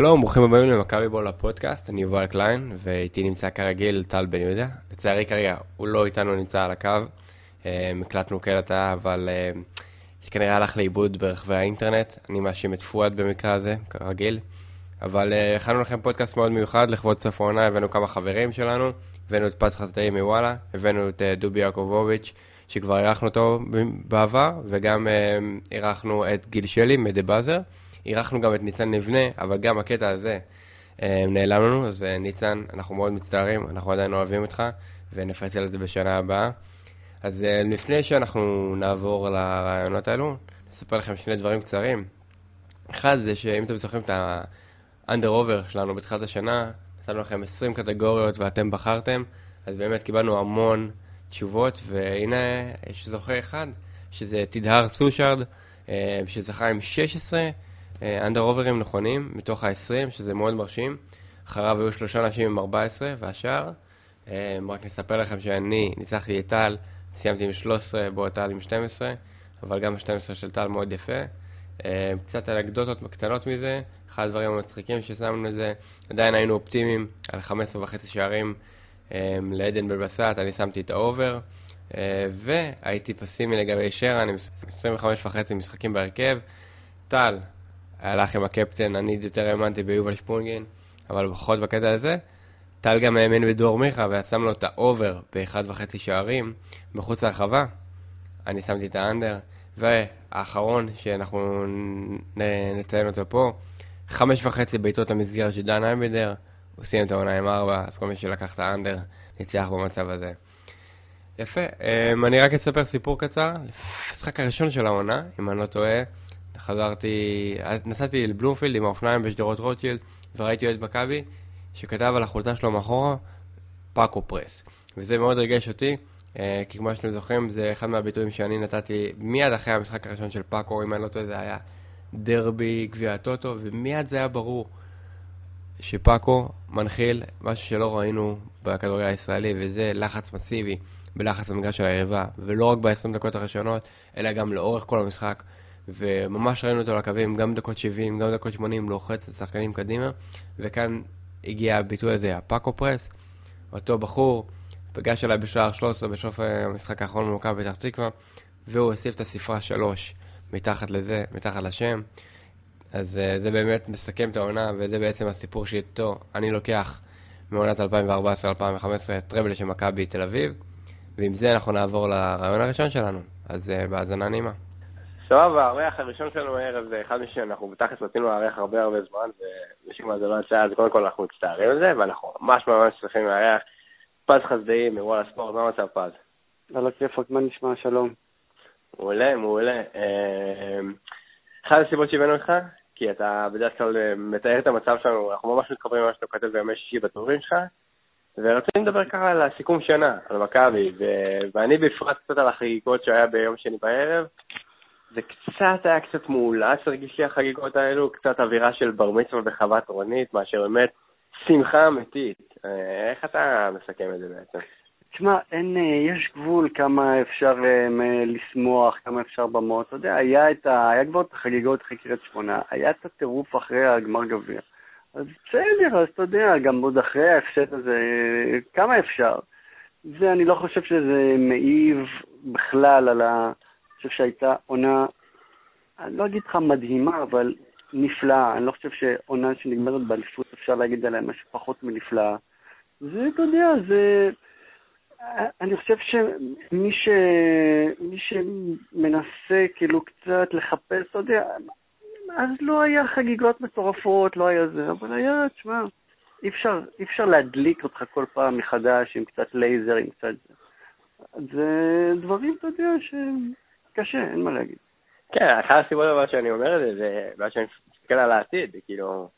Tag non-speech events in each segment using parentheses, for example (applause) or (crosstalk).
שלום, ברוכים הבאים למכבי בול הפודקאסט, אני יובל קליין, ואיתי נמצא כרגיל טל בן יהודה. לצערי כרגע הוא לא איתנו נמצא על הקו, אה, הקלטנו הקלטה, אבל אה, זה כנראה הלך לאיבוד ברחבי האינטרנט, אני מאשים את פואד במקרה הזה, כרגיל. אבל אה, הכנו לכם פודקאסט מאוד מיוחד לכבוד סוף העונה, הבאנו כמה חברים שלנו, הבאנו את פז חסדאי מוואלה, הבאנו את דובי יעקובוביץ', שכבר אירחנו אותו בעבר, וגם אירחנו את גיל שלי מדה באזר. אירחנו גם את ניצן נבנה, אבל גם הקטע הזה אה, נעלם לנו, אז אה, ניצן, אנחנו מאוד מצטערים, אנחנו עדיין אוהבים אותך, ונפצל את זה בשנה הבאה. אז אה, לפני שאנחנו נעבור לרעיונות האלו, נספר לכם שני דברים קצרים. אחד זה שאם אתם זוכרים את האנדר אובר שלנו בתחילת השנה, נתנו לכם 20 קטגוריות ואתם בחרתם, אז באמת קיבלנו המון תשובות, והנה יש זוכה אחד, שזה תדהר סושארד, שזכה עם 16 אנדר אוברים נכונים מתוך ה-20, שזה מאוד מרשים. אחריו היו שלושה אנשים עם 14, והשאר, אה, רק נספר לכם שאני ניצחתי את טל, סיימתי עם 13, בו טל עם 12, אבל גם ה-12 של טל מאוד יפה. אה, קצת אנקדוטות קטנות מזה, אחד הדברים המצחיקים ששמנו לזה, עדיין היינו אופטימיים על 15 וחצי שערים אה, לעדן בלבסט, אני שמתי את ה over. והייתי פסימי לגבי שרן עם 25 וחצי משחקים בהרכב. טל, הלך עם הקפטן, אני יותר האמנתי ביובל שפונגין, אבל פחות בקטע הזה. טל גם האמין בדור מיכה ושם לו את ה over באחד וחצי שערים מחוץ להרחבה. אני שמתי את ה under. והאחרון שאנחנו נציין אותו פה, חמש וחצי בעיטות למסגרת של דן איימבדר, הוא סיים את העונה עם ארבע, אז כל מי שלקח את האנדר ניצח במצב הזה. יפה, אמ, אני רק אספר סיפור קצר. המשחק הראשון של העונה, אם אני לא טועה, חזרתי, נסעתי לבלומפילד עם האופניים בשדרות רוטשילד, וראיתי אוהד מכבי, שכתב על החולצה שלו מאחורה, פאקו פרס. וזה מאוד ריגש אותי, אה, כי כמו שאתם זוכרים, זה אחד מהביטויים שאני נתתי מיד אחרי המשחק הראשון של פאקו, אם אני לא טועה, זה היה דרבי גביע הטוטו, ומיד זה היה ברור שפאקו מנחיל משהו שלא ראינו בכדורגל הישראלי, וזה לחץ מסיבי בלחץ המגרש של היריבה, ולא רק ב-20 דקות הראשונות, אלא גם לאורך כל המשחק. וממש ראינו אותו על הקווים, גם דקות 70, גם דקות 80, לוחץ את השחקנים קדימה, וכאן הגיע הביטוי הזה, הפאקו פרס, אותו בחור, פגש אליי בשער 13 בסוף המשחק האחרון במכבי פתח תקווה, והוא הוסיף את הספרה 3 מתחת לזה, מתחת לשם. אז uh, זה באמת מסכם את העונה, וזה בעצם הסיפור שאיתו אני לוקח מעונת 2014-2015 טראבל של מכבי תל אביב, ועם זה אנחנו נעבור לרעיון הראשון שלנו. אז uh, בהאזנה נעימה. סבבה, הארח הראשון שלנו הערב זה אחד שאנחנו בתכלס רצינו לארח הרבה הרבה זמן, ומשום מה זה לא יצא, אז קודם כל אנחנו מצטערים על זה, ואנחנו ממש ממש צריכים לארח פז חסדאי מוואלה ספורט, מה המצב פז? על הכיפאק, מה נשמע? שלום. מעולה, מעולה. אמ, אחת הסיבות שהבאנו אותך, כי אתה בדרך כלל מתאר את המצב שלנו, אנחנו ממש מתחברים למה שאתה כותב בימי שישי בטורים שלך, ורצינו לדבר ככה על הסיכום שנה, על מכבי, ואני בפרט קצת על החגיגות שהיה ביום שני בערב. זה קצת היה קצת מאולץ, הרגיש לי החגיגות האלו, קצת אווירה של בר מצווה בחוות רונית, מאשר באמת שמחה אמיתית. אה, איך אתה מסכם את זה בעצם? תשמע, אין, אה, יש גבול כמה אפשר אה, לשמוח, כמה אפשר במות. אתה יודע, היה, את ה, היה כבר את החגיגות אחרי קריית שמונה, היה את הטירוף אחרי הגמר גביע. אז בסדר, אז אתה יודע, גם עוד אחרי ההפסד הזה, כמה אפשר? זה, אני לא חושב שזה מעיב בכלל על ה... חושב שהייתה עונה, אני לא אגיד לך מדהימה, אבל נפלאה. אני לא חושב שעונה שנגמרת באליפות, אפשר להגיד עליה משהו פחות מנפלאה. זה, אתה יודע, זה... אני חושב שמי ש... מי שמנסה כאילו קצת לחפש, אתה יודע, אז לא היה חגיגות מטורפות, לא היה זה, אבל היה, תשמע, אי אפשר, אי אפשר להדליק אותך כל פעם מחדש עם קצת לייזר, עם קצת זה. זה דברים, אתה יודע, שהם קשה, אין מה להגיד. כן, אחת הסיבות אבל שאני אומר את זה, זה בגלל שאני מסתכל על העתיד, כאילו,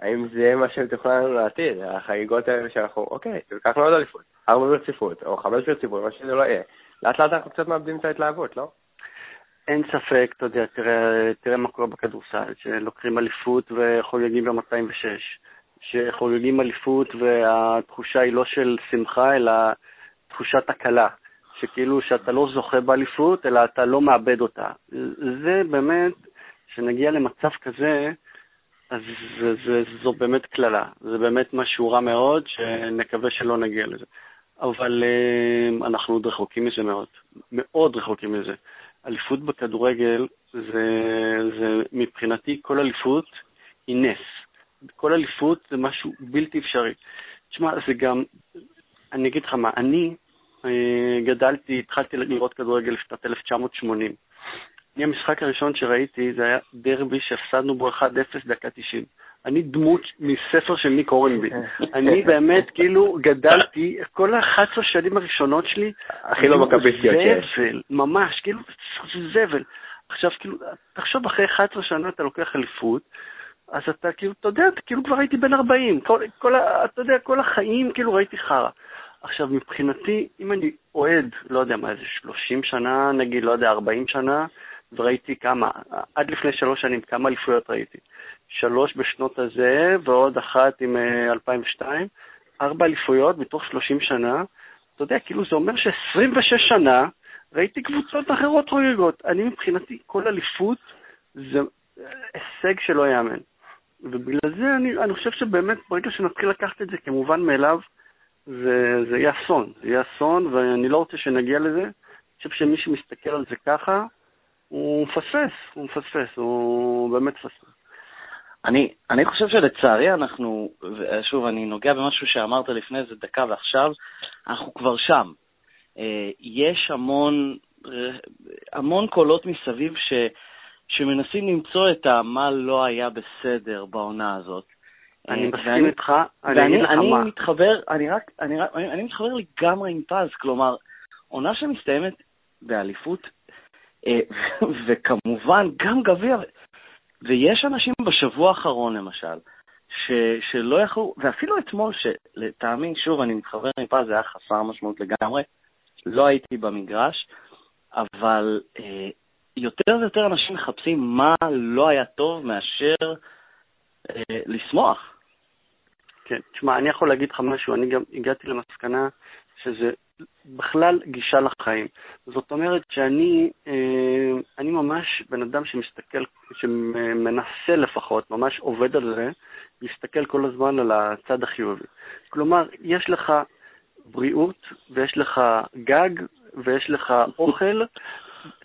האם זה מה שתוכלו לנו לעתיד, החגיגות האלה שאנחנו, אוקיי, לקחנו עוד אליפות, ארבע ברציפות, או חמש ברציפות, מה שזה לא יהיה. לאט לאט אנחנו קצת מאבדים את ההתלהבות, לא? אין ספק, אתה יודע, תראה, תראה מה קורה בכדורסל, שלוקחים אליפות וחוגגים ב-206, שחוגגים אליפות והתחושה היא לא של שמחה, אלא תחושת הקלה. שכאילו שאתה לא זוכה באליפות, אלא אתה לא מאבד אותה. זה באמת, כשנגיע למצב כזה, אז זה, זה, זו באמת קללה, זה באמת משהו רע מאוד, שנקווה שלא נגיע לזה. אבל uh, אנחנו עוד רחוקים מזה מאוד, מאוד רחוקים מזה. אליפות בכדורגל, זה, זה מבחינתי, כל אליפות היא נס. כל אליפות זה משהו בלתי אפשרי. תשמע, זה גם, אני אגיד לך מה, אני גדלתי, התחלתי לראות כדורגל בשנת 1980. אני, המשחק הראשון שראיתי זה היה דרבי שהפסדנו בו 1-0 דקה 90. אני דמות מספר של ניק אורנבי. (laughs) אני באמת, כאילו, גדלתי, כל ה-11 שנים הראשונות שלי, הכי לא מכביסטיות שיש. זבל, ממש, כאילו, זה זבל. עכשיו, כאילו, תחשוב, אחרי 11 שנה אתה לוקח אליפות, אז אתה כאילו, אתה יודע, כאילו כבר הייתי בן 40, כל, כל, אתה יודע, כל החיים כאילו ראיתי חרא. עכשיו, מבחינתי, אם אני אוהד, לא יודע מה, איזה 30 שנה, נגיד, לא יודע, 40 שנה, וראיתי כמה, עד לפני שלוש שנים, כמה אליפויות ראיתי. שלוש בשנות הזה, ועוד אחת עם 2002, אה, ארבע אליפויות מתוך 30 שנה. אתה יודע, כאילו זה אומר ש-26 שנה ראיתי קבוצות אחרות חוגגות. אני מבחינתי, כל אליפות זה הישג שלא ייאמן. ובגלל זה אני, אני חושב שבאמת ברגע שנתחיל לקחת את זה כמובן מאליו, זה, זה יהיה אסון. זה יהיה אסון, ואני לא רוצה שנגיע לזה. אני חושב שמי שמסתכל על זה ככה, הוא מפספס, הוא מפספס, הוא באמת מפספס. אני, אני חושב שלצערי אנחנו, שוב, אני נוגע במשהו שאמרת לפני איזה דקה ועכשיו, אנחנו כבר שם. אה, יש המון, המון קולות מסביב ש, שמנסים למצוא את מה לא היה בסדר בעונה הזאת. אני אה, מסכים איתך, אני אגיד לך מה. אני מתחבר, אני רק, אני, אני, אני מתחבר לגמרי עם פז, כלומר, עונה שמסתיימת באליפות, אה, (laughs) וכמובן גם גביע, ויש אנשים בשבוע האחרון, למשל, ש, שלא יכלו, ואפילו אתמול, שלטעמי, שוב, אני מתחבר עם פז, זה היה חסר משמעות לגמרי, לא הייתי במגרש, אבל אה, יותר ויותר אנשים מחפשים מה לא היה טוב מאשר אה, לשמוח. כן, תשמע, אני יכול להגיד לך משהו, אני גם הגעתי למסקנה שזה בכלל גישה לחיים. זאת אומרת שאני אה, אני ממש בן אדם שמסתכל, שמנסה לפחות, ממש עובד על זה, להסתכל כל הזמן על הצד החיובי. כלומר, יש לך בריאות, ויש לך גג, ויש לך אוכל,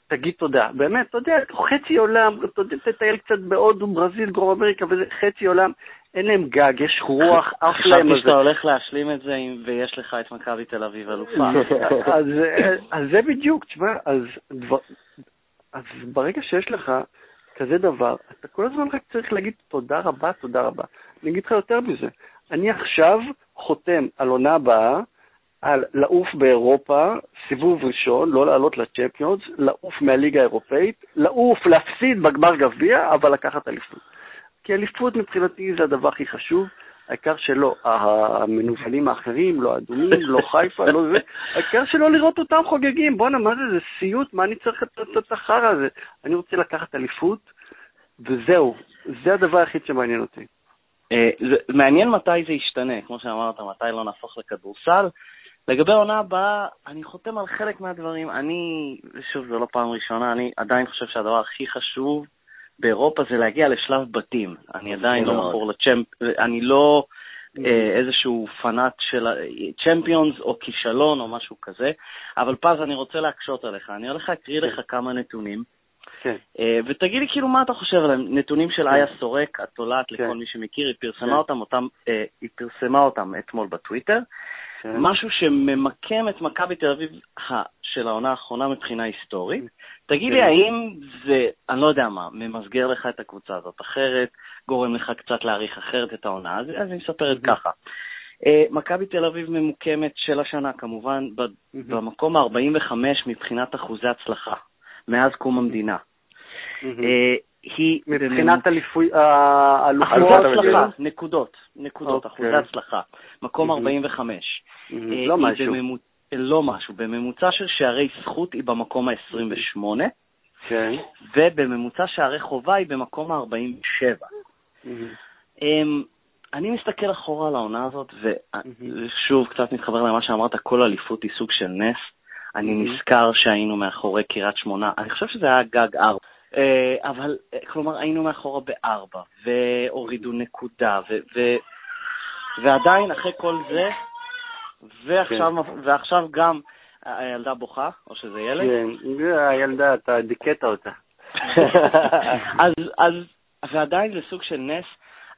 תגיד תודה. באמת, אתה יודע, חצי עולם, אתה יודע, תטייל קצת בהודו, ברזיל, דרום אמריקה, וזה חצי עולם, אין להם גג, יש רוח, עף להם חשבתי שאתה הולך להשלים את זה ויש לך את מכבי תל אביב אלופה. (laughs) אז, אז זה בדיוק, תשמע, אז ברגע שיש לך כזה דבר, אתה כל הזמן רק צריך להגיד תודה רבה, תודה רבה. אני אגיד לך יותר מזה, אני עכשיו חותם על עונה הבאה, על לעוף באירופה, סיבוב ראשון, לא לעלות לצ'מפיונס, לעוף מהליגה האירופאית, לעוף, להפסיד בגמר גביע, אבל לקחת אליפות. כי אליפות מבחינתי זה הדבר הכי חשוב, העיקר שלא המנוולים האחרים, לא אדומים, לא חיפה, לא זה, העיקר שלא לראות אותם חוגגים. בואנה, מה זה, זה סיוט, מה אני צריך את החרא הזה? אני רוצה לקחת אליפות, וזהו, זה הדבר היחיד שמעניין אותי. אה, מעניין מתי זה ישתנה, כמו שאמרת, מתי לא נהפוך לכדורסל. לגבי העונה הבאה, אני חותם על חלק מהדברים. אני, שוב, זו לא פעם ראשונה, אני עדיין חושב שהדבר הכי חשוב באירופה זה להגיע לשלב בתים. אני עדיין לא מכור לצ'מפ... אני לא אה, איזשהו פנאט של צ'מפיונס או כישלון או משהו כזה, אבל פז, אני רוצה להקשות עליך. אני הולך להקריא לך כמה נתונים. כן. אה, ותגיד לי כאילו מה אתה חושב עליהם. נתונים של איה סורק, התולעת, לכל מי שמכיר, היא פרסמה אותם, אותם, אה, היא פרסמה אותם אתמול בטוויטר. כן. משהו שממקם את מכבי תל אביב של העונה האחרונה מבחינה היסטורית. תגיד לי, כן. האם זה, אני לא יודע מה, ממסגר לך את הקבוצה הזאת אחרת, גורם לך קצת להעריך אחרת את העונה, אז, אז אני מספר את ככה. Uh, מכבי תל אביב ממוקמת של השנה, כמובן, במקום ה-45 מבחינת אחוזי הצלחה, מאז קום המדינה. היא... מבחינת האלופות? הצלחה, נקודות, נקודות, אוקיי. אחוזי הצלחה. מקום 45. אה, לא משהו. לא משהו. בממוצע של שערי זכות היא במקום ה-28, כן. ובממוצע שערי חובה היא במקום ה-47. אמ, אני מסתכל אחורה על העונה הזאת, ושוב, קצת מתחבר למה שאמרת, כל אליפות היא סוג של נס. אני נזכר שהיינו מאחורי קריית שמונה, אני חושב שזה היה גג ארבע. אה, אבל, אה, כלומר, היינו מאחורה בארבע, והורידו נקודה, ו... ו... ועדיין, אחרי כל זה, ועכשיו, כן. ועכשיו גם הילדה בוכה, או שזה ילד? כן, הילדה, אתה דיכאת אותה. (laughs) אז, אז, ועדיין זה סוג של נס.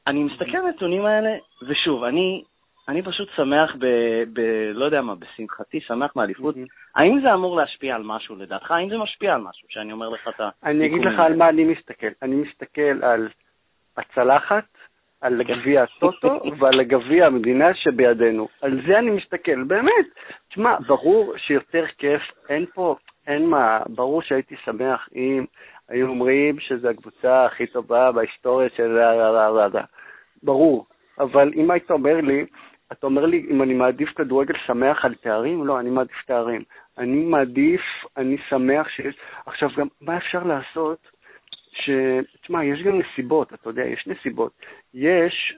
אני מסתכל על הנתונים האלה, ושוב, אני, אני פשוט שמח ב, ב... לא יודע מה, בשמחתי, שמח מאליפות. האם זה אמור להשפיע על משהו לדעתך? האם זה משפיע על משהו, שאני אומר לך את ה... אני אגיד לך על מה אני מסתכל. אני מסתכל על הצלחת, על גביע הטוטו (laughs) ועל גביע המדינה שבידינו. על זה אני מסתכל, באמת. תשמע, ברור שיותר כיף, אין פה, אין מה, ברור שהייתי שמח אם היו אומרים שזו הקבוצה הכי טובה בהיסטוריה של... ברור. אבל אם היית אומר לי, אתה אומר לי אם אני מעדיף כדורגל שמח על תארים? לא, אני מעדיף תארים. אני מעדיף, אני שמח שיש... עכשיו, גם מה אפשר לעשות? ש... תשמע, יש גם נסיבות, אתה יודע, יש נסיבות. יש,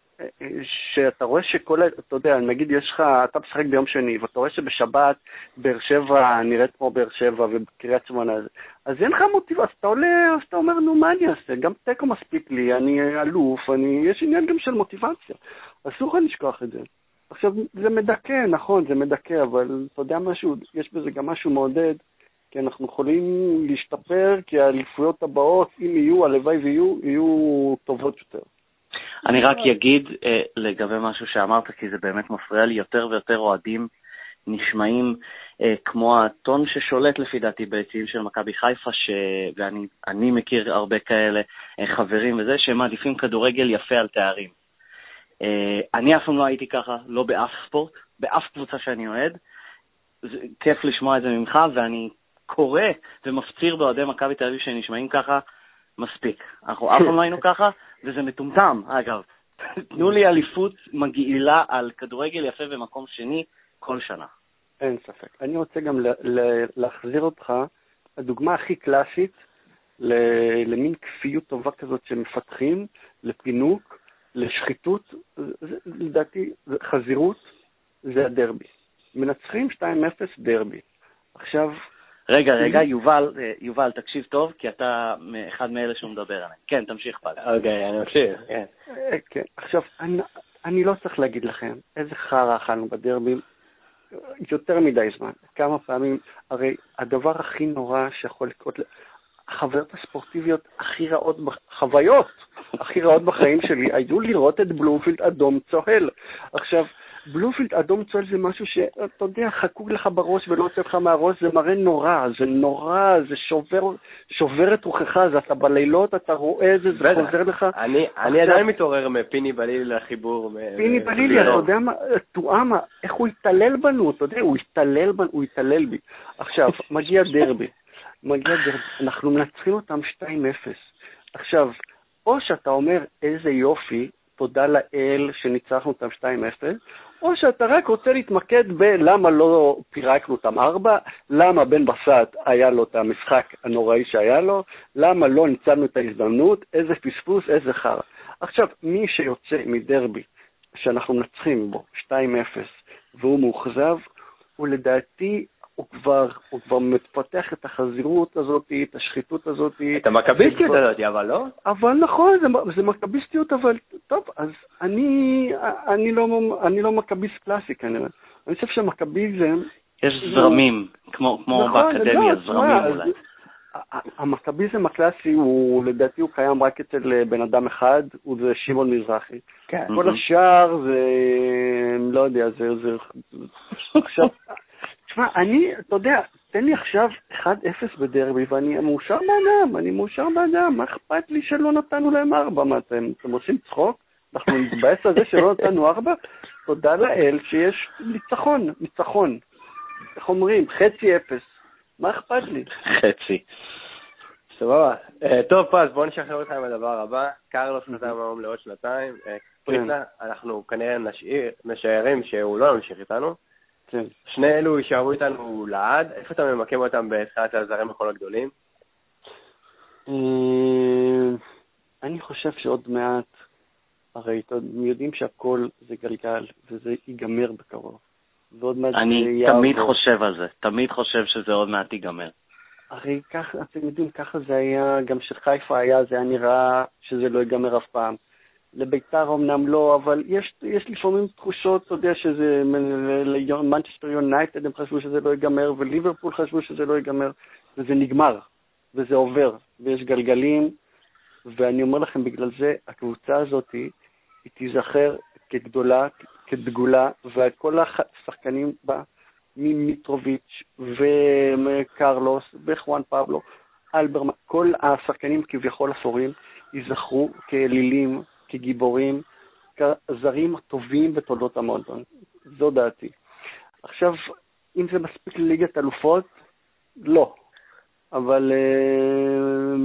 שאתה רואה שכל, אתה יודע, נגיד יש לך, אתה משחק ביום שני, ואתה רואה שבשבת באר שבע נראית כמו באר שבע ובקריית שמונה, אז אין לך מוטיבציה, אתה עולה, אז אתה אומר, נו, מה אני אעשה? גם תיקו מספיק לי, אני אלוף, אני, יש עניין גם של מוטיבציה. אסור לך לשכוח את זה. עכשיו, זה מדכא, נכון, זה מדכא, אבל אתה יודע משהו, יש בזה גם משהו מעודד. כי אנחנו יכולים להשתפר, כי האליפויות הבאות, אם יהיו, הלוואי ויהיו, יהיו טובות יותר. אני רק אגיד אה, לגבי משהו שאמרת, כי זה באמת מפריע לי, יותר ויותר אוהדים נשמעים אה, כמו הטון ששולט לפי דעתי ביציעים של מכבי חיפה, ש... ואני מכיר הרבה כאלה אה, חברים וזה, שהם מעדיפים כדורגל יפה על תארים. אה, אני אף פעם לא הייתי ככה, לא באף ספורט, באף קבוצה שאני אוהד. זה כיף לשמוע את זה ממך, ואני קורא ומפציר באוהדי מכבי תל אביב שנשמעים ככה, מספיק. אנחנו אף פעם לא היינו ככה, וזה מטומטם, אגב. תנו לי אליפות מגעילה על כדורגל יפה במקום שני כל שנה. אין ספק. אני רוצה גם להחזיר אותך, הדוגמה הכי קלאסית למין כפיות טובה כזאת שמפתחים, לפינוק, לשחיתות, זה, לדעתי, חזירות, זה הדרבי. מנצחים 2-0 דרבי. עכשיו, רגע, רגע, יובל, אה, יובל, תקשיב טוב, כי אתה אחד מאלה שהוא מדבר עליהם. כן, תמשיך פאל. אוקיי, אני ממשיך, כן. אה, כן. עכשיו, אני, אני לא צריך להגיד לכם איזה חרא אכלנו בדרבי יותר מדי זמן. כמה פעמים, הרי הדבר הכי נורא שיכול לקרות, החוויות הספורטיביות הכי רעות, חוויות הכי רעות בחיים שלי היו לראות את בלומפילד אדום צוהל. עכשיו, בלומפילד אדום צוהל זה משהו שאתה יודע, חקוק לך בראש ולא יוצא לך מהראש, זה מראה נורא, זה נורא, זה שובר, שובר את רוחך, זה אתה בלילות, אתה רואה את זה, זה חוזר לך. אני, אני עדיין מתעורר מפיני בלילי לחיבור. פיני בלילי, אתה יודע מה, תואמה, איך הוא התעלל בנו, אתה יודע, הוא התעלל בנו, הוא התעלל בי. עכשיו, מגיע דרבי, מגיע דרבי, אנחנו מנצחים אותם 2-0. עכשיו, או שאתה אומר, איזה יופי, תודה לאל שניצחנו אותם 2-0, או שאתה רק רוצה להתמקד בלמה לא פירקנו אותם ארבע, למה בן בסט היה לו את המשחק הנוראי שהיה לו, למה לא ניצלנו את ההזדמנות, איזה פספוס, איזה חרא. עכשיו, מי שיוצא מדרבי שאנחנו מנצחים בו 2-0 והוא מאוכזב, הוא לדעתי הוא כבר, הוא כבר מפתח את החזירות הזאת, את השחיתות הזאת. את המכביסטיות הזאת, אבל לא? אבל נכון, זה, זה מכביסטיות, אבל טוב, אז אני, אני לא, אני לא מכביסט קלאסי כנראה. אני חושב שהמכביזם... יש זרמים, כמו, כמו נכון, באקדמיה, לא, זרמים אולי. המכביזם הקלאסי הוא, לדעתי הוא קיים רק אצל אה, בן אדם אחד, הוא זה שמעון מזרחי. כן. כל השאר זה, לא יודע, זה, זה, עכשיו, תשמע, אני, אתה יודע, תן לי עכשיו 1-0 בדרבי ואני מאושר באדם, אני מאושר באדם, מה אכפת לי שלא נתנו להם 4? מה, אתם, אתם עושים צחוק? אנחנו נתבאס על זה שלא נתנו 4? תודה לאל שיש ניצחון, ניצחון. איך אומרים? חצי אפס. מה אכפת לי? חצי. סבבה. אה, טוב, פז, בוא נשחרר אותך עם הדבר הבא. קרלוס נתן היום לעוד שנתיים. אה, כן. אנחנו כנראה משערים שהוא לא ימשיך איתנו. כן. שני אלו יישארו איתנו לעד, איפה אתה ממקם אותם בתחילת הזרים בכל הגדולים? אה, אני חושב שעוד מעט, הרי אתם יודעים שהכל זה גלגל, וזה ייגמר בקרוב. ועוד מעט אני תמיד חושב על זה, תמיד חושב שזה עוד מעט ייגמר. הרי ככה, אתם יודעים, ככה זה היה, גם כשחיפה היה, זה היה נראה שזה לא ייגמר אף פעם. לביתר אמנם לא, אבל יש, יש לפעמים תחושות, אתה יודע, שזה, למנצ'סטר יונייטד הם חשבו שזה לא ייגמר, וליברפול חשבו שזה לא ייגמר, וזה נגמר, וזה עובר, ויש גלגלים, ואני אומר לכם, בגלל זה הקבוצה הזאת, היא תיזכר כגדולה, כדגולה, וכל השחקנים בה, ממיטרוביץ' וקרלוס וחואן פבלו, אלברמן, כל השחקנים כביכול אפורים, ייזכרו כאלילים, כגיבורים, כזרים הטובים בתולדות המועדון. זו דעתי. עכשיו, אם זה מספיק לליגת אלופות, לא. אבל אה,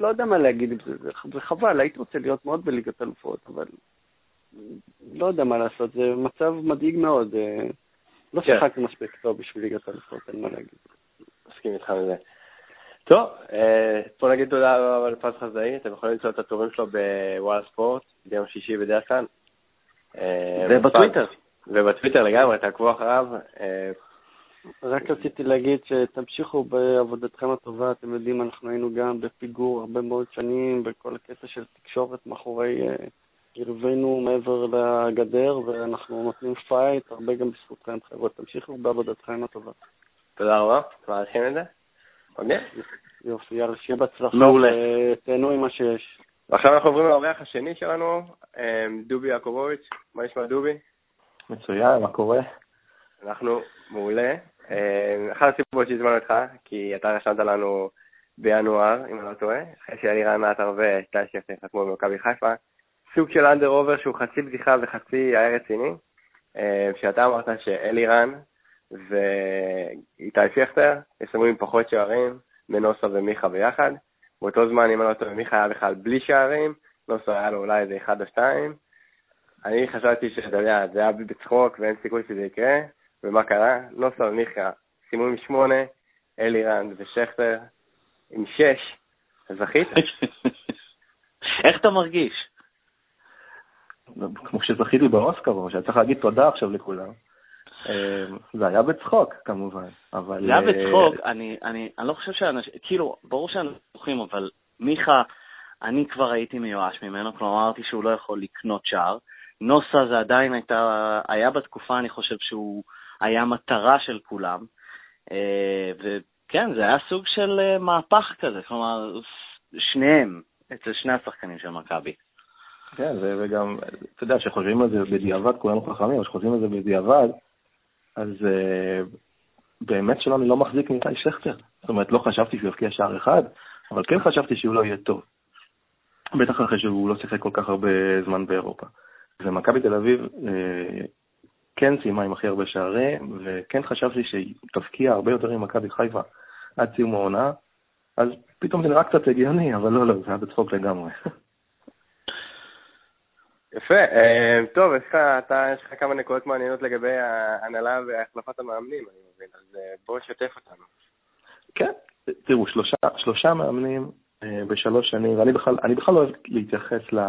לא יודע מה להגיד עם זה, זה חבל, הייתי רוצה להיות מאוד בליגת אלופות, אבל לא יודע מה לעשות, זה מצב מדאיג מאוד. אה, לא כן. שיחקתי מספיק טוב בשביל ליגת אלופות, אין מה להגיד. מסכים איתך על זה. טוב, אה, בוא נגיד תודה רבה לפז חזאי, אתם יכולים למצוא את הטורים שלו בוואלה ספורט, ביום שישי בדרך כלל. אה, ובטוויטר. ובטוויטר לגמרי, תעקבו אחריו. אה, רק רציתי להגיד שתמשיכו בעבודתכם הטובה, אתם יודעים, אנחנו היינו גם בפיגור הרבה מאוד שנים בכל הקטע של תקשורת מאחורי קרבנו מעבר לגדר, ואנחנו נותנים fight, הרבה גם בזכותכם, חבר'ה, תמשיכו בעבודתכם הטובה. תודה רבה, מעריכים את זה. אוקיי. יופי, יאללה, שיהיה בהצלחה. מעולה. תהנו עם מה שיש. ועכשיו אנחנו עוברים לאורח השני שלנו, אמ, דובי יעקובוביץ'. מה נשמע דובי? מצוין, מה קורה? אנחנו מעולה. אמ, אחת הסיבות שהזמנו אותך, כי אתה רשמת לנו בינואר, אם אני לא טועה, אחרי שאלירן עטר ואיתי שכטר חתמו במכבי חיפה, סוג של under over שהוא חצי בדיחה וחצי היה רציני, שאתה אמרת שאלירן ואיתי שכטר, יסיימו עם פחות שערים, מנוסה ומיכה ביחד. באותו זמן, אם אני לא טועה, מיכה היה בכלל בלי שערים, נוסה היה לו אולי איזה אחד או שתיים. אני חשבתי שאתה יודע, זה היה בצחוק ואין סיכוי שזה יקרה, ומה קרה? נוסה ומיכה סיימו עם שמונה, אלירן ושכטר עם שש, זכית? איך אתה מרגיש? כמו שזכיתי באוסקר, או שהיה צריך להגיד תודה עכשיו לכולם. אמ, זה היה בצחוק, כמובן, אבל... זה היה אה, בצחוק, אני, אני, אני לא חושב שאנשים, כאילו, ברור שאנחנו בטוחים, אבל מיכה, אני כבר הייתי מיואש ממנו, כלומר אמרתי שהוא לא יכול לקנות שער. נוסה זה עדיין הייתה, היה בתקופה, אני חושב שהוא היה מטרה של כולם. אה, וכן, זה היה סוג של אה, מהפך כזה, כלומר, שניהם, אצל שני השחקנים של מכבי. כן, וגם, אתה יודע, כשחושבים על זה בדיעבד, כולנו חכמים, אבל כשחושבים על זה בדיעבד, אז uh, באמת שלא, אני לא מחזיק מאיתי שכטר. זאת אומרת, לא חשבתי שהוא יבקיע שער אחד, אבל כן חשבתי שהוא לא יהיה טוב. בטח אחרי שהוא לא שיחק כל כך הרבה זמן באירופה. ומכבי תל אביב uh, כן סיימה עם הכי הרבה שערים, וכן חשבתי שהיא תבקיע הרבה יותר ממכבי חיפה עד סיום העונה, אז פתאום זה נראה קצת הגיוני, אבל לא, לא, זה היה בצחוק לגמרי. (laughs) יפה, אה, טוב, יש לך, אתה, יש לך כמה נקודות מעניינות לגבי ההנהלה והחלפת המאמנים, אני מבין, אז אה, בוא שתף אותנו. כן, תראו, שלושה, שלושה מאמנים אה, בשלוש שנים, ואני בכלל, אני בכלל לא אוהב להתייחס ל,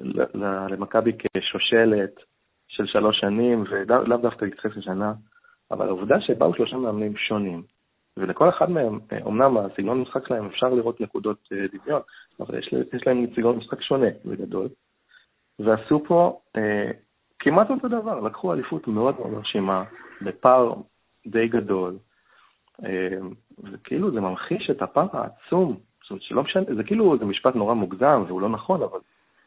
ל, למכבי כשושלת של שלוש שנים, ולאו דווקא להתייחס לשנה, אבל העובדה שבאו שלושה מאמנים שונים, ולכל אחד מהם, אמנם הסגנון המשחק שלהם אפשר לראות נקודות דמיון, אבל יש, יש להם סגנון משחק שונה וגדול, ועשו פה אה, כמעט אותו דבר, לקחו אליפות מאוד מאוד מרשימה, בפער די גדול, אה, וכאילו זה ממחיש את הפער העצום, זאת אומרת שלא משנה, זה כאילו, זה משפט נורא מוגזם והוא לא נכון, אבל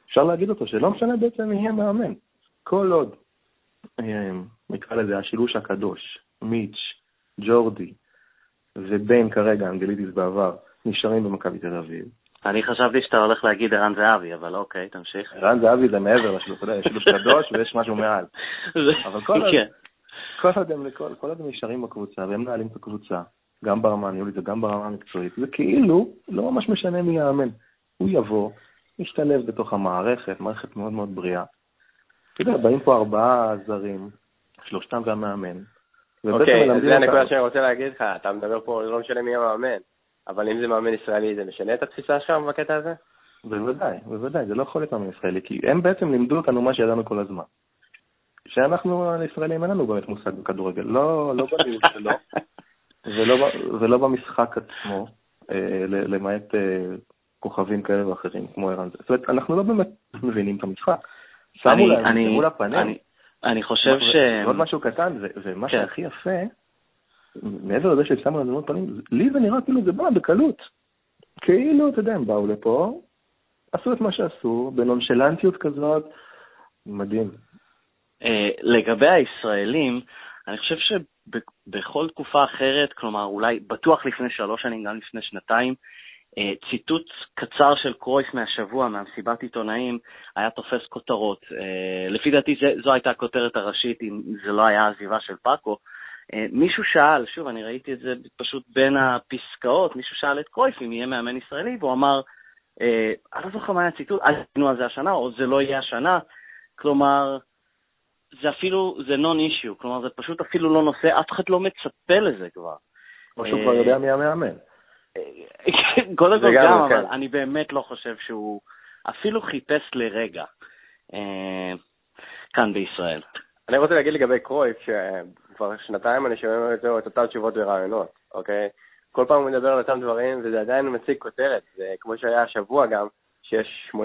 אפשר להגיד אותו, שלא משנה בעצם מי יהיה מאמן. כל עוד, אה, נקרא לזה השילוש הקדוש, מיץ', ג'ורדי וביין כרגע, אנגלידיס בעבר, נשארים במכבי תל אביב, אני חשבתי שאתה הולך להגיד ערן זהבי, אבל אוקיי, תמשיך. ערן זהבי זה מעבר לשילוב, יש שילוב קדוש ויש משהו מעל. אבל כן. כל עוד הם כל עוד הם נשארים בקבוצה והם מנהלים את הקבוצה, גם ברמה הניהולית וגם ברמה המקצועית, זה כאילו לא ממש משנה מי יאמן. הוא יבוא, ישתלב בתוך המערכת, מערכת מאוד מאוד בריאה. אתה יודע, באים פה ארבעה זרים, שלושתם גם מאמן. אוקיי, אז זה הנקודה שאני רוצה להגיד לך, אתה מדבר פה, לא משנה מי המאמן. אבל אם זה מאמן ישראלי, זה משנה את התפיסה שלך בקטע הזה? בוודאי, בוודאי, זה לא יכול להיות מאמן ישראלי, כי הם בעצם לימדו אותנו מה שידענו כל הזמן. שאנחנו הישראלים אין לנו באמת מושג בכדורגל, לא, לא בניהול שלו, ולא, ולא במשחק עצמו, אה, למעט אה, כוכבים כאלה ואחרים, כמו ערן. זאת אומרת, אנחנו לא באמת מבינים את המשחק. שמו להם, שמו לפנים. אני, חושב ש... עוד משהו קטן, ומה כן. שהכי יפה, מעבר לזה ששמו לנו פנים, לי זה נראה כאילו זה בא בקלות. כאילו, אתה יודע, הם באו לפה, עשו את מה שעשו, בנונשלנטיות כזאת, מדהים. אה, לגבי הישראלים, אני חושב שבכל תקופה אחרת, כלומר, אולי בטוח לפני שלוש שנים, גם לפני שנתיים, ציטוט קצר של קרויף מהשבוע, מהמסיבת עיתונאים, היה תופס כותרות. אה, לפי דעתי זו הייתה הכותרת הראשית, אם זה לא היה עזיבה של פאקו. מישהו שאל, שוב, אני ראיתי את זה פשוט בין הפסקאות, מישהו שאל את קרויף אם יהיה מאמן ישראלי, והוא אמר, אני לא זוכר מה היה הציטוט, אל תנו על זה השנה, או זה לא יהיה השנה. כלומר, זה אפילו, זה נון אישיו, כלומר זה פשוט אפילו לא נושא, אף אחד לא מצפה לזה כבר. או שהוא כבר יודע מי המאמן. (laughs) קודם כל גם, אבל כן. אני באמת לא חושב שהוא אפילו חיפש לרגע אה, כאן בישראל. אני רוצה להגיד לגבי קרויף, שכבר שנתיים אני שומע את אותן תשובות ורעיונות, אוקיי? כל פעם הוא מדבר על אותם דברים, וזה עדיין מציג כותרת, זה כמו שהיה השבוע גם, שיש 80%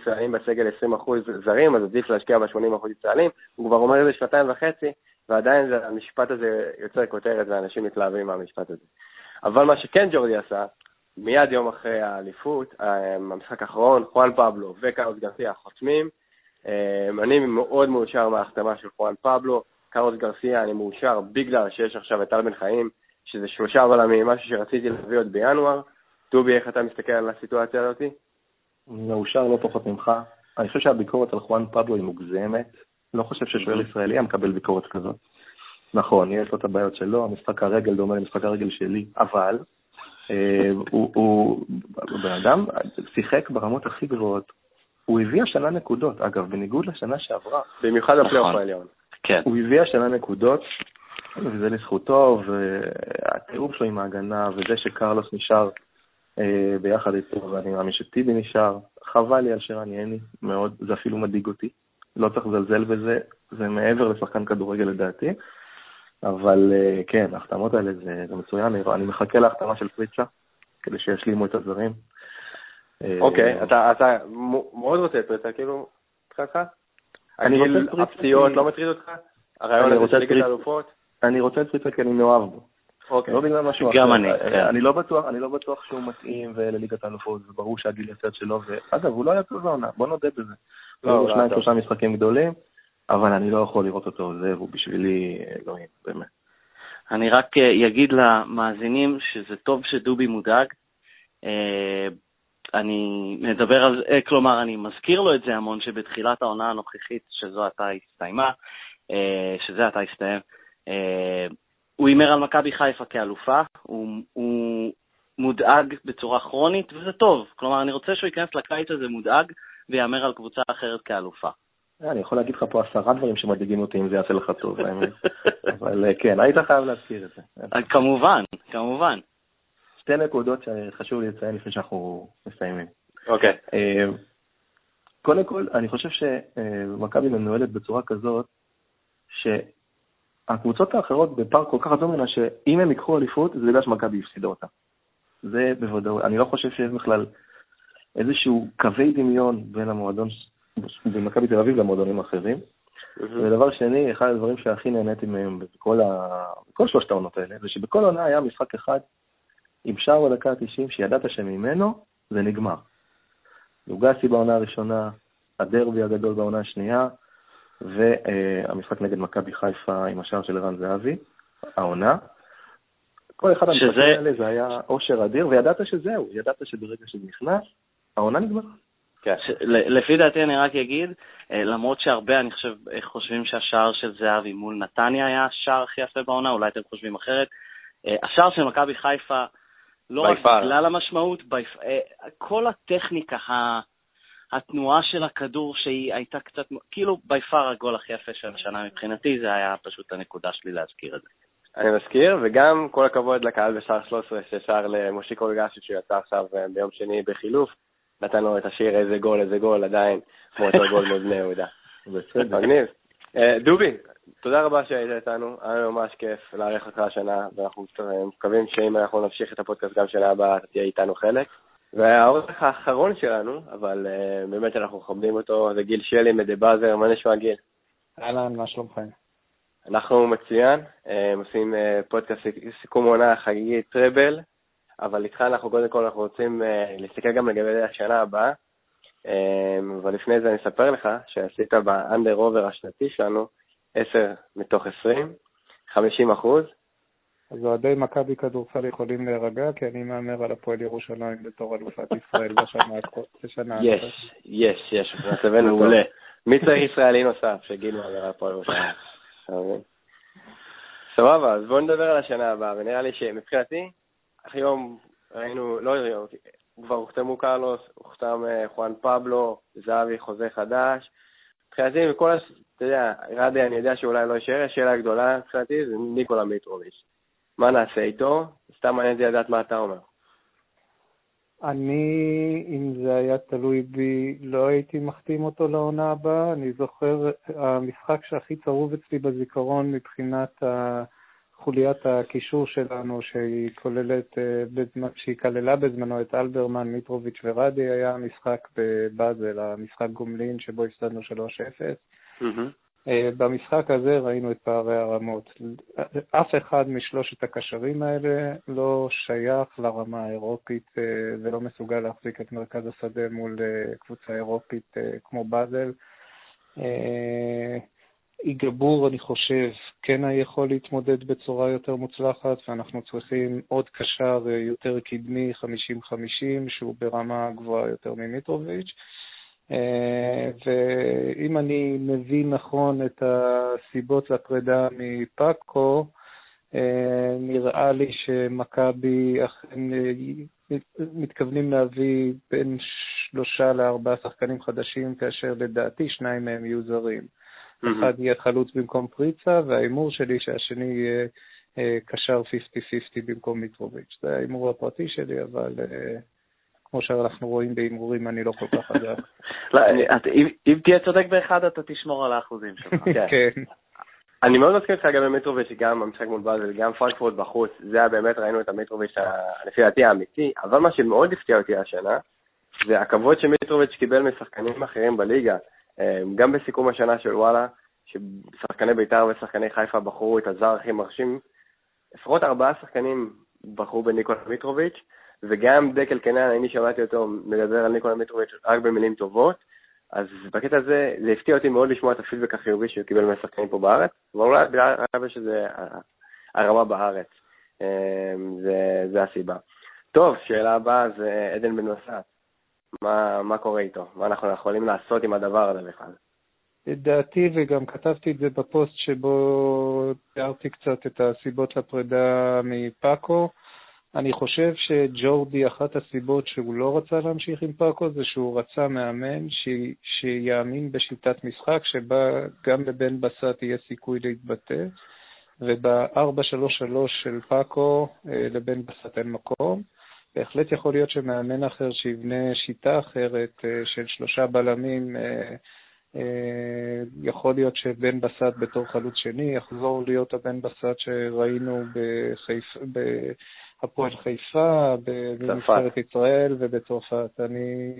ישראלים בסגל 20% זרים, אז עדיף להשקיע ב-80% ישראלים. הוא כבר אומר את זה שנתיים וחצי, ועדיין המשפט הזה יוצר כותרת ואנשים מתלהבים מהמשפט הזה. אבל מה שכן ג'ורדי עשה, מיד יום אחרי האליפות, אה, המשחק האחרון, חואן פבלו וקארוס גרסיה חותמים. אה, אני מאוד מאושר מההחתמה של חואן פבלו. קארוס גרסיה, אני מאושר בגלל שיש עכשיו את טל בן חיים, שזה שלושה בלמים, משהו שרציתי להביא עוד בינואר. טובי, איך אתה מסתכל על הסיטואציה הזאתי? מאושר לא פחות ממך. אני חושב שהביקורת על חואן פבלו היא מוגזמת. לא חושב ששוער ישראלי היה מקבל ביקורת כזאת. נכון, יש לו את הבעיות שלו, המשחק הרגל דומה למשחק הרגל שלי, אבל הוא, הוא, בן אדם שיחק ברמות הכי גבוהות. הוא הביא השנה נקודות, אגב, בניגוד לשנה שעברה. במיוחד בפלייאוף נכון. העליון. כן. הוא הביא השנה נקודות, וזה לזכותו, והתיאור שלו עם ההגנה, וזה שקרלוס נשאר אה, ביחד איתו, ואני מאמין שטיבי נשאר. חבל לי על שרן יני, מאוד, זה אפילו מדאיג אותי. לא צריך לזלזל בזה, זה מעבר לשחקן כדורגל לדעתי. אבל אה, כן, ההחתמות האלה זה, זה מצוין, אני מחכה להחתמה של פריצה, כדי שישלימו את הדברים. אה, אוקיי, אתה, אתה מאוד רוצה את פריצה, כאילו, מבחינתך? אני רוצה את פריצה. הפציעות לא מטריד אותך? הרעיון הזה של ליגת האלופות? אני רוצה את פריצה כי אני מאוהב בו. אוקיי. לא בגלל משהו אחר. גם אני. כן. אני לא בטוח, אני לא בטוח שהוא מתאים לליגת האלופות, וברור שהגיל יוצא שלו, ואגב, הוא לא היה טוב בעונה, בוא נודה בזה. לא, הוא שניים שלושה משחקים גדולים, אבל אני לא יכול לראות אותו עוזב, הוא בשבילי אלוהים, באמת. אני רק אגיד אה, למאזינים שזה טוב שדובי מודאג. אה, אני מדבר על זה, אה, כלומר, אני מזכיר לו את זה המון, שבתחילת העונה הנוכחית, שזו עתה הסתיימה, שזה עתה הסתיים, הוא הימר על מכבי חיפה כאלופה, הוא, הוא מודאג בצורה כרונית, וזה טוב. כלומר, אני רוצה שהוא ייכנס לקיץ הזה מודאג ויאמר על קבוצה אחרת כאלופה. אני יכול להגיד לך פה עשרה דברים שמדאיגים אותי אם זה יעשה לך טוב, (laughs) האמת. אבל אה, כן, היית חייב להזכיר את זה. אה, כמובן, כמובן. שתי נקודות שחשוב לי לציין לפני שאנחנו מסיימים. אוקיי. אה, קודם כל, אני חושב שמכבי מנוהלת בצורה כזאת, שהקבוצות האחרות בפארק כל כך עצום ממנה, שאם הם ייקחו אליפות, זה בגלל שמכבי הפסידה אותה. זה בוודאות. אני לא חושב שיש בכלל איזשהו קווי דמיון בין המועדון במכבי תל אביב למועדונים אחרים. ודבר שני, אחד הדברים שהכי נהניתי מהם בכל, ה... בכל שלושת העונות האלה, זה שבכל עונה היה משחק אחד עם שער בדקה ה-90 שידעת שממנו זה נגמר. לוגסי בעונה הראשונה, הדרבי הגדול בעונה השנייה, והמשחק נגד מכבי חיפה עם השער של ערן זהבי, העונה. כל אחד המשחקים האלה זה היה אושר אדיר, וידעת שזהו, ידעת שברגע שזה נכנס, העונה נגמרה. כן. לפי דעתי אני רק אגיד, אה, למרות שהרבה, אני חושב, חושבים שהשער של זהבי מול נתניה היה השער הכי יפה בעונה, אולי אתם חושבים אחרת. אה, השער של מכבי חיפה, לא רק בגלל המשמעות, אה, כל הטכניקה, התנועה של הכדור שהיא הייתה קצת, כאילו בי פאר הגול הכי יפה של השנה מבחינתי, זה היה פשוט הנקודה שלי להזכיר את זה. אני מזכיר, וגם כל הכבוד לקהל בשער 13 ששר למושיקו גשי שיצא עכשיו ביום שני בחילוף. נתן לו את השיר איזה גול, איזה גול, עדיין, כמו אותו גול מול בני יהודה. (laughs) מגניב. אה, דובי, תודה רבה שהיית איתנו, היה ממש כיף לארח אותך השנה, ואנחנו מקווים שאם אנחנו נמשיך את הפודקאסט גם שנה הבאה, אתה תהיה איתנו חלק. והאורך האחרון שלנו, אבל uh, באמת אנחנו מכבדים אותו, זה גיל שלי מדה באזר, מה נשמע גיל? אהלן, מה שלומכם? אנחנו מצוין, אה, עושים אה, פודקאסט סיכום עונה חגיגית טראבל, אבל איתך אנחנו קודם כל אנחנו רוצים אה, להסתכל גם לגבי השנה הבאה, אמ, אבל לפני זה אני אספר לך שעשית ב under over השנתי שלנו 10 מתוך 20, 50 אחוז, אז אוהדי מכבי כדורסל יכולים להירגע, כי אני מהמר על הפועל ירושלים בתור אלופת ישראל בשנה הזאת. (laughs) יש, יש, יש, מצבנו מעולה. מי צריך ישראלי נוסף שגיל מהמר על הפועל ירושלים? (laughs) סבבה, אז בואו נדבר על השנה הבאה, ונראה לי שמבחינתי, היום ראינו, לא ראינו, כבר הוחתמו קרלוס, הוחתם אה, חואן פבלו, זהבי חוזה חדש. מבחינתי, מכל, אתה יודע, רדי אני יודע שאולי לא יישאר, השאלה הגדולה מבחינתי זה ניקולה מיטרוביץ'. מה נעשה איתו? סתם מעניין אותי לדעת מה אתה אומר. אני, אם זה היה תלוי בי, לא הייתי מחתים אותו לעונה הבאה. אני זוכר, המשחק שהכי צרוב אצלי בזיכרון מבחינת חוליית הקישור שלנו, שהיא כוללת, אה, שהיא כללה בזמנו את אלברמן, מיטרוביץ' ורדי, היה המשחק בבאזל, המשחק גומלין שבו הפסדנו 3-0. Mm-hmm. אה, במשחק הזה ראינו את פערי הרמות. אף אחד משלושת הקשרים האלה לא שייך לרמה האירופית אה, ולא מסוגל להחזיק את מרכז השדה מול קבוצה אירופית כמו באזל. איגבור, אני חושב, כן יכול להתמודד בצורה יותר מוצלחת, ואנחנו צריכים עוד קשר יותר קדמי, 50-50, שהוא ברמה גבוהה יותר ממיטרוביץ'. אה, ואם אני מבין נכון את הסיבות לפרידה מפאקו, אה, נראה לי שמכבי אכן אה, מתכוונים להביא בין שלושה לארבעה שחקנים חדשים, כאשר לדעתי שניים מהם יהיו זרים. Mm-hmm. אחד יהיה חלוץ במקום פריצה, וההימור שלי שהשני יהיה קשר 50-50 במקום מיטרוביץ'. זה ההימור הפרטי שלי, אבל כמו שאנחנו רואים בהימורים, אני לא כל כך חזק. (laughs) לא, אם תהיה צודק באחד, אתה תשמור על האחוזים שלך. (laughs) כן. כן. אני מאוד מסכים איתך גם במטרוביץ', גם במשחק מול באזל, גם פרנקפורט בחוץ, זה היה באמת, ראינו את המטרוביץ', לפי דעתי האמיתי, אבל מה שמאוד הפתיע אותי השנה, זה הכבוד שמיטרוביץ' קיבל משחקנים אחרים בליגה, אה, גם בסיכום השנה של וואלה, ששחקני בית"ר ושחקני חיפה בחרו את הזר הכי מרשים, לפחות ארבעה שחקנים בחרו בניקולה מיטרוביץ', וגם דקל קנן, אני שמעתי אותו מדבר על ניקולה מיטרוביץ' רק במילים טובות, אז בקטע הזה, זה הפתיע אותי מאוד לשמוע את הפידבק החיובי שהוא קיבל מהשחקנים פה בארץ, ואולי בגלל שזה הרמה בארץ, אמ, זה, זה הסיבה. טוב, שאלה הבאה זה עדן בן מסעת. מה, מה קורה איתו? מה אנחנו יכולים לעשות עם הדבר הזה בכלל? לדעתי, וגם כתבתי את זה בפוסט שבו תיארתי קצת את הסיבות לפרידה מפאקו, אני חושב שג'ורדי, אחת הסיבות שהוא לא רצה להמשיך עם פאקו זה שהוא רצה מאמן ש... שיאמין בשיטת משחק שבה גם לבן בסט יהיה סיכוי להתבטא, וב-4-3-3 של פאקו אה, לבן בסט אין מקום. בהחלט יכול להיות שמאמן אחר שיבנה שיטה אחרת אה, של שלושה בלמים, אה, יכול להיות שבן בסט בתור חלוץ שני יחזור להיות הבן בסט שראינו בחיפ... הפועל חיפה, בנבחרת ישראל ובצרפת. אני,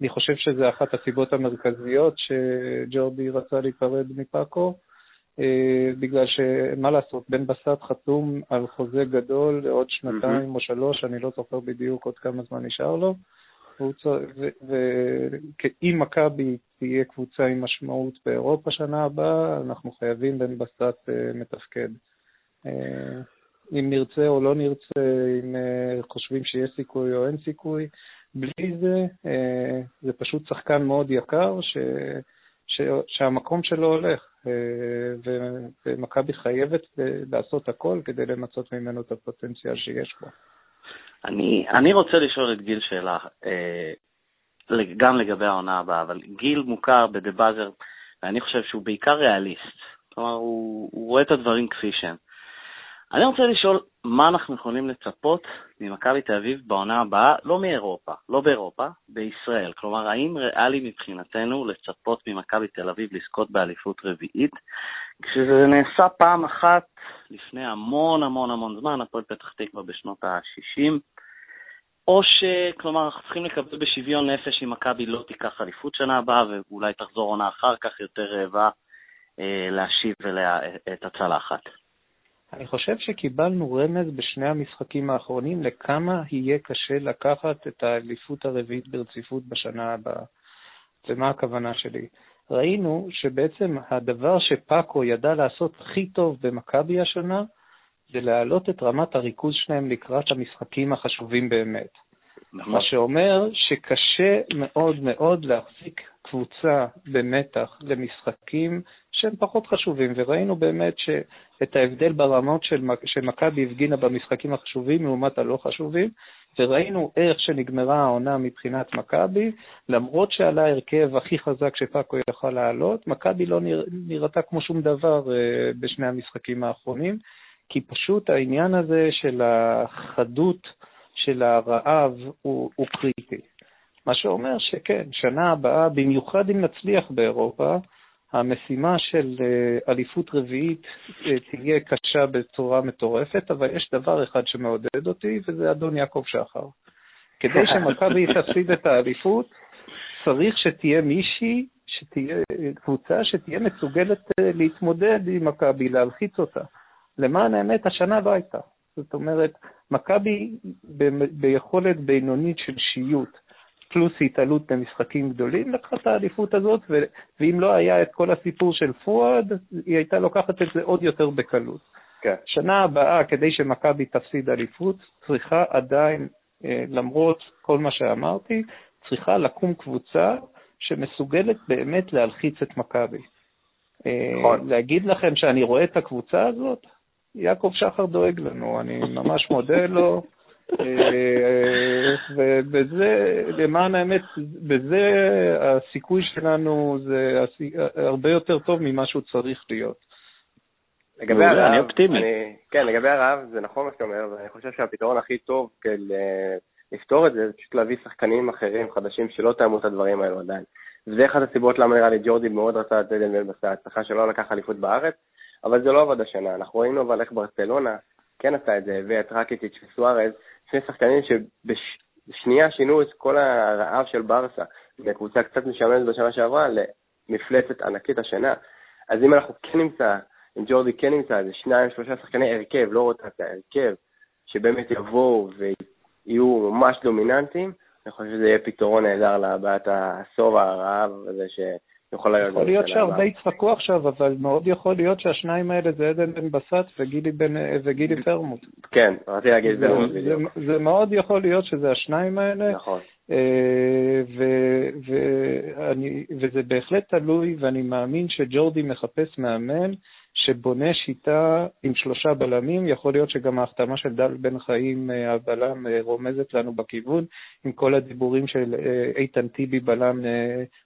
אני חושב שזו אחת הסיבות המרכזיות שג'ורדי רצה להיפרד מפאקו, אה, בגלל שמה לעשות, בן בסט חתום על חוזה גדול לעוד שנתיים mm-hmm. או שלוש, אני לא זוכר בדיוק עוד כמה זמן נשאר לו. ואם מכבי תהיה קבוצה עם משמעות באירופה שנה הבאה, אנחנו חייבים בן בסט אה, מתפקד. אה, אם נרצה או לא נרצה, אם אה, חושבים שיש סיכוי או אין סיכוי. בלי זה, אה, זה פשוט שחקן מאוד יקר ש, ש, שהמקום שלו הולך, אה, ומכבי חייבת לעשות הכל כדי למצות ממנו את הפוטנציאל שיש בו. אני, אני רוצה לשאול את גיל שאלה, גם לגבי העונה הבאה, אבל גיל מוכר בדה באזר, ואני חושב שהוא בעיקר ריאליסט. כלומר, הוא, הוא רואה את הדברים כפי שהם. אני רוצה לשאול מה אנחנו יכולים לצפות ממכבי תל אביב בעונה הבאה, לא מאירופה, לא באירופה, בישראל. כלומר, האם ריאלי מבחינתנו לצפות ממכבי תל אביב לזכות באליפות רביעית? כשזה נעשה פעם אחת לפני המון המון המון זמן, הפועל פתח תקווה בשנות ה-60, או ש... כלומר, אנחנו צריכים לקבל בשוויון נפש אם מכבי לא תיקח אליפות שנה הבאה, ואולי תחזור עונה אחר כך יותר רעבה אה, להשיב אליה את הצלחת. אני חושב שקיבלנו רמז בשני המשחקים האחרונים לכמה יהיה קשה לקחת את האליפות הרביעית ברציפות בשנה הבאה. ומה הכוונה שלי? ראינו שבעצם הדבר שפאקו ידע לעשות הכי טוב במכבי השנה, זה להעלות את רמת הריכוז שלהם לקראת המשחקים החשובים באמת. נכון. מה שאומר שקשה מאוד מאוד להחזיק קבוצה במתח למשחקים שהם פחות חשובים, וראינו באמת את ההבדל ברמות שמכבי הפגינה במשחקים החשובים לעומת הלא חשובים, וראינו איך שנגמרה העונה מבחינת מכבי, למרות שעלה ההרכב הכי חזק שפאקו יכל לעלות, מכבי לא נראתה כמו שום דבר אה, בשני המשחקים האחרונים, כי פשוט העניין הזה של החדות של הרעב הוא, הוא קריטי. מה שאומר שכן, שנה הבאה, במיוחד אם נצליח באירופה, המשימה של אה, אליפות רביעית אה, תהיה קשה בצורה מטורפת, אבל יש דבר אחד שמעודד אותי, וזה אדון יעקב שחר. כדי (laughs) שמכבי תפסיד את האליפות, צריך שתהיה מישהי, שתהיה קבוצה שתהיה מסוגלת אה, להתמודד עם מכבי, להלחיץ אותה. למען האמת, השנה לא הייתה. זאת אומרת, מכבי ביכולת בינונית של שיוט, פלוס התעלות במשחקים גדולים, לקחה את האליפות הזאת, ו- ואם לא היה את כל הסיפור של פואד, היא הייתה לוקחת את זה עוד יותר בקלות. כן. שנה הבאה, כדי שמכבי תפסיד אליפות, צריכה עדיין, אה, למרות כל מה שאמרתי, צריכה לקום קבוצה שמסוגלת באמת להלחיץ את מכבי. אה, נכון. להגיד לכם שאני רואה את הקבוצה הזאת? יעקב שחר דואג לנו, אני ממש מודה לו. אה, ובזה, למען האמת, בזה הסיכוי שלנו זה הרבה יותר טוב ממה שהוא צריך להיות. לגבי הרעב, אני אופטימי. כן, לגבי הרעב, זה נכון מה שאתה אומר, ואני חושב שהפתרון הכי טוב כדי לפתור את זה, זה פשוט להביא שחקנים אחרים, חדשים, שלא תאמו את הדברים האלו עדיין. וזה אחת הסיבות למה נראה לי ג'ורדי מאוד רצה את עדן מלבס, ההצלחה שלא לקח אליפות בארץ, אבל זה לא עבד השנה. אנחנו ראינו אבל איך ברצלונה כן עשה את זה, הביא את רקיטיץ' וסוארז, שני שחקנים שבשנייה שינו את כל הרעב של ברסה, מקבוצה קצת משעממת בשנה שעברה למפלצת ענקית השנה. אז אם אנחנו כן נמצא, אם ג'ורדי כן נמצא, זה שניים, שלושה שחקני הרכב, לא רוטציה, הרכב, שבאמת יבואו ויהיו ממש דומיננטיים, אני חושב שזה יהיה פתרון נהדר לבעיית הסוב הרעב הזה. יכול להיות שהרבה יצחקו עכשיו, אבל מאוד יכול להיות שהשניים האלה זה עדן בן בסט וגילי, וגילי פרמוט. כן, רציתי להגיד את זה בדיוק. זה מאוד יכול להיות שזה השניים האלה. נכון. אה, וזה בהחלט תלוי, ואני מאמין שג'ורדי מחפש מאמן שבונה שיטה עם שלושה בלמים, יכול להיות שגם ההחתמה של דל בן חיים, אה, הבלם, אה, רומזת לנו בכיוון, עם כל הדיבורים של אה, איתן טיבי בלם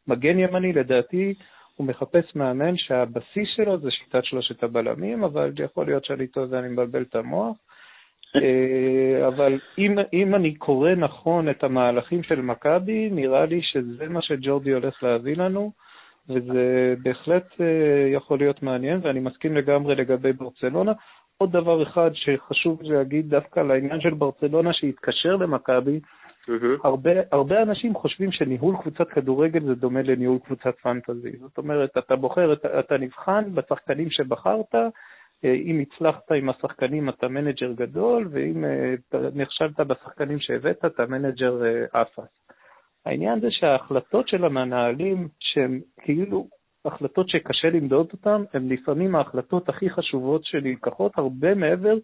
מגן ימני, לדעתי הוא מחפש מאמן שהבסיס שלו זה שיטת שלושת הבלמים, אבל יכול להיות שאני טועה ואני מבלבל את המוח. אבל אם, אם אני קורא נכון את המהלכים של מכבי, נראה לי שזה מה שג'ורדי הולך להביא לנו. וזה בהחלט אה, יכול להיות מעניין, ואני מסכים לגמרי לגבי ברצלונה. עוד דבר אחד שחשוב להגיד דווקא לעניין של ברצלונה שמתקשר למכבי, אהם. הרבה, הרבה אנשים חושבים שניהול קבוצת כדורגל זה דומה לניהול קבוצת fantasy. זאת אומרת, אתה בוחר, אתה, אתה נבחן בשחקנים שבחרת, אה, אם הצלחת עם השחקנים אתה manager גדול, ואם אה, נכשלת בשחקנים שהבאת אתה manager אפס. העניין זה שההחלטות של המנהלים, שהן כאילו החלטות שקשה למדוד אותן, הן לפעמים ההחלטות הכי חשובות שנלקחות, הרבה מעבר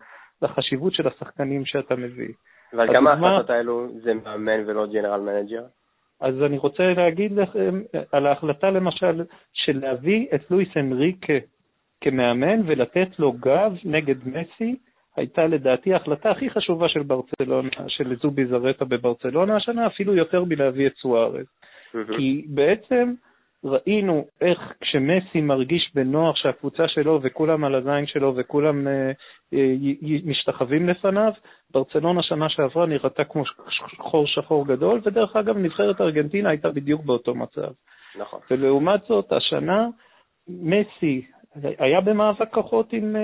לחשיבות של השחקנים שאתה מביא. אבל גם ההחלטות האלו זה מאמן ולא general manager? אז אני רוצה להגיד לכם על ההחלטה למשל של להביא את לואיס אנריקה כמאמן ולתת לו גב נגד מסי, הייתה לדעתי ההחלטה הכי חשובה של ברצלונה, של זובי זרטה בברצלונה השנה, אפילו יותר מלהביא את סוארז. כי בעצם ראינו איך כשמסי מרגיש בנוח שהקבוצה שלו וכולם על הזין שלו וכולם אה, אה, משתחווים לפניו, ברצלונה שנה שעברה נראתה כמו חור שחור גדול, ודרך אגב נבחרת ארגנטינה הייתה בדיוק באותו מצב. נכון. ולעומת זאת, השנה מסי היה במאבק כוחות עם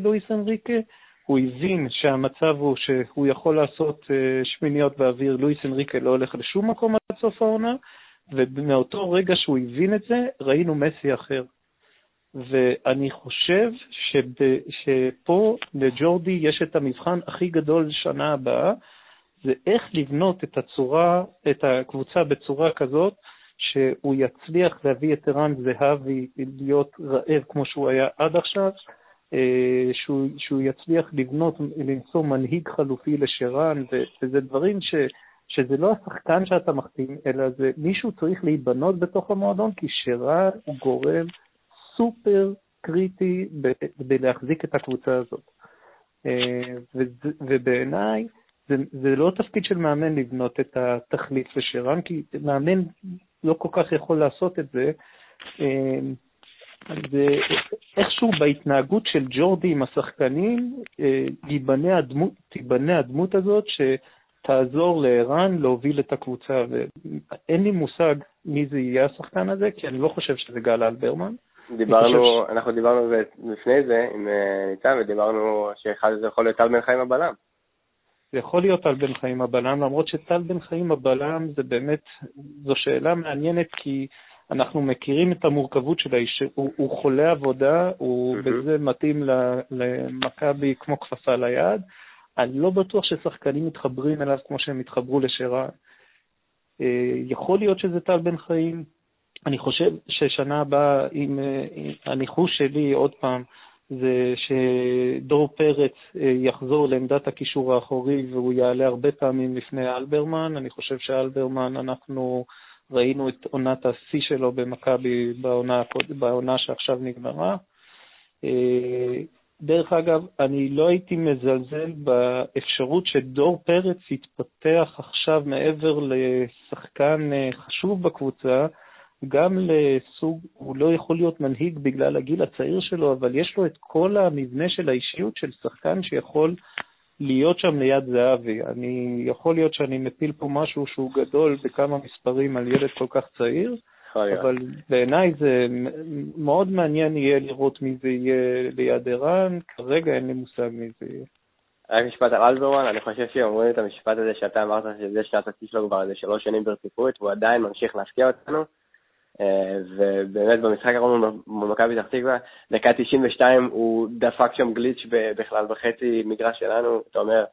לואיס אנריקה, הוא הבין שהמצב הוא שהוא יכול לעשות שמיניות באוויר, לואיס אנריקה לא הולך לשום מקום עד סוף העונה, ומאותו רגע שהוא הבין את זה, ראינו מסי אחר. ואני חושב שב, שפה לג'ורדי יש את המבחן הכי גדול שנה הבאה, זה איך לבנות את הצורה, את הקבוצה בצורה כזאת, שהוא יצליח להביא את ערן זהבי להיות רעב כמו שהוא היה עד עכשיו, אה, שהוא, שהוא יצליח לבנות, למצוא מנהיג חלופי לשרן, וזה דברים ש, שזה לא השחקן שאתה מחתים, אלא זה מישהו צריך להיבנות בתוך המועדון, כי שרן הוא גורם סופר קריטי בלהחזיק את הקבוצה הזאת. אה, ובעיניי, זה, זה לא תפקיד של מאמן לבנות את התכלית לשרן, כי מאמן לא כל כך יכול לעשות את זה. זה איכשהו בהתנהגות של ג'ורדי עם השחקנים, אה, ייבנה הדמות, תיבנה הדמות הזאת שתעזור לערן להוביל את הקבוצה. ואין לי מושג מי זה יהיה השחקן הזה, כי אני לא חושב שזה גל אלברמן. דיברנו, ש... אנחנו דיברנו על זה לפני זה עם אה, ניצן, ודיברנו שאחד זה יכול להיות טל בן חיים הבלם. זה יכול להיות טל בן חיים הבלם, למרות שטל בן חיים הבלם זה באמת, זו שאלה מעניינת כי אנחנו מכירים את המורכבות של האיש, הוא, הוא חולה עבודה, הוא mm-hmm. בזה מתאים למכבי כמו כפפה ליד. אני לא בטוח ששחקנים מתחברים אליו כמו שהם התחברו לשרן. אה, יכול להיות שזה טל בן חיים, אני חושב ששנה הבאה, אם הניחוש שלי, עוד פעם, זה שדור פרץ אה, יחזור לעמדת הקישור האחורי והוא יעלה הרבה פעמים לפני אלברמן. אני חושב שאלברמן, אנחנו ראינו את עונת השיא שלו במכבי בעונה, בעונה שעכשיו נגמרה. אה, דרך אגב, אני לא הייתי מזלזל באפשרות שדור פרץ יתפתח עכשיו מעבר לשחקן אה, חשוב בקבוצה, גם לסוג, הוא לא יכול להיות מנהיג בגלל הגיל הצעיר שלו, אבל יש לו את כל המבנה של האישיות של שחקן שיכול להיות שם ליד זהבי. אני, יכול להיות שאני מפיל פה משהו שהוא גדול בכמה מספרים על ילד כל כך צעיר, אבל בעיניי זה מאוד מעניין יהיה לראות מי זה יהיה ליד ערן, כרגע אין לי מושג מי זה יהיה. רק משפט על אלברמן, אני חושב שאומרים את המשפט הזה שאתה אמרת שזה שנת השיא שלו כבר איזה שלוש שנים ברציפות, והוא עדיין ממשיך להשקיע אותנו. אה, ובאמת במשחק האחרון במכבי פתח תקווה, דקה 92 הוא דפק שם גליץ' בכלל בחצי מגרש שלנו, אתה אומר,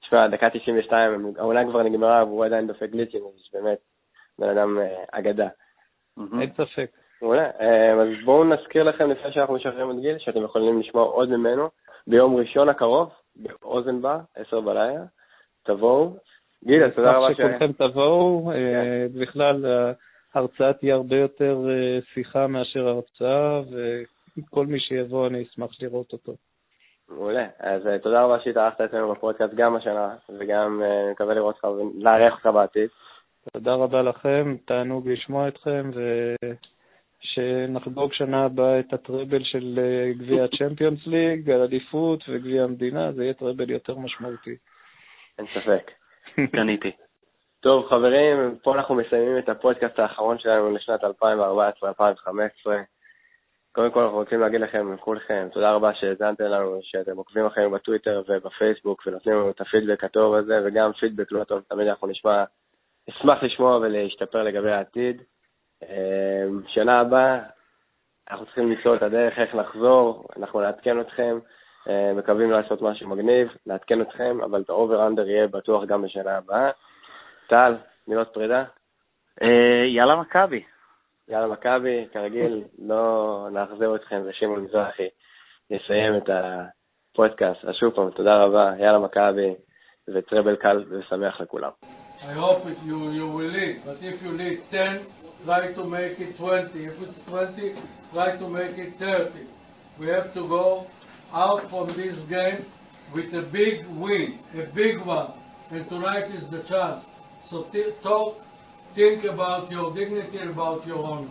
תשמע, דקה 92, העונה כבר נגמרה והוא עדיין דופק גליצ'ים, אז באמת, בן אדם אה, אגדה. אין ספק. מעולה, אה, אז בואו נזכיר לכם לפני שאנחנו משחררים את גיל, שאתם יכולים לשמוע עוד ממנו ביום ראשון הקרוב, באוזן בר, עשר בלילה, תבואו. גיל, תודה רבה ש... שכולכם תבואו, כן. בכלל ההרצאה תהיה הרבה יותר אה, שיחה מאשר הרצאה, וכל מי שיבוא אני אשמח לראות אותו. מעולה. אז אה, תודה רבה שהתארחת אצלנו בפודקאסט גם השנה, וגם אה, מקווה לראות אותך ולארח אותך בעתיד. תודה רבה לכם, תענוג לשמוע אתכם, ושנחגוג שנה הבאה את הטראבל של גביע הצ'מפיונס ליג, אליפות וגביע המדינה, זה יהיה טראבל יותר משמעותי. אין ספק. קניתי. טוב, חברים, פה אנחנו מסיימים את הפודקאסט האחרון שלנו לשנת 2014-2015. קודם כל אנחנו רוצים להגיד לכם, לכולכם, תודה רבה שהאזנתם לנו, שאתם עוקבים אחרינו בטוויטר ובפייסבוק ונותנים לנו את הפידבק הטוב הזה, וגם פידבק לא טוב, תמיד אנחנו נשמע, נשמח לשמוע ולהשתפר לגבי העתיד. אמ, שנה הבאה אנחנו צריכים למצוא את הדרך איך לחזור, אנחנו נעדכן אתכם, אמ, מקווים לעשות משהו מגניב, נעדכן אתכם, אבל את ה over-under יהיה בטוח גם בשנה הבאה. טל, מילות פרידה? אה, יאללה מכבי. יאללה מכבי, כרגיל, לא נאכזב אתכם, ושמעון מזרחי יסיים את הפודקאסט. אז שוב פעם, תודה רבה, יאללה מכבי, וטראבל קל ושמח לכולם. I hope you, you will lead, but if you lead 10, try to make it 20. If it's 20, try to make it 30. We have to go out from this game with a big win, a big one. And tonight is the chance. So talk, think about your dignity, about your honor.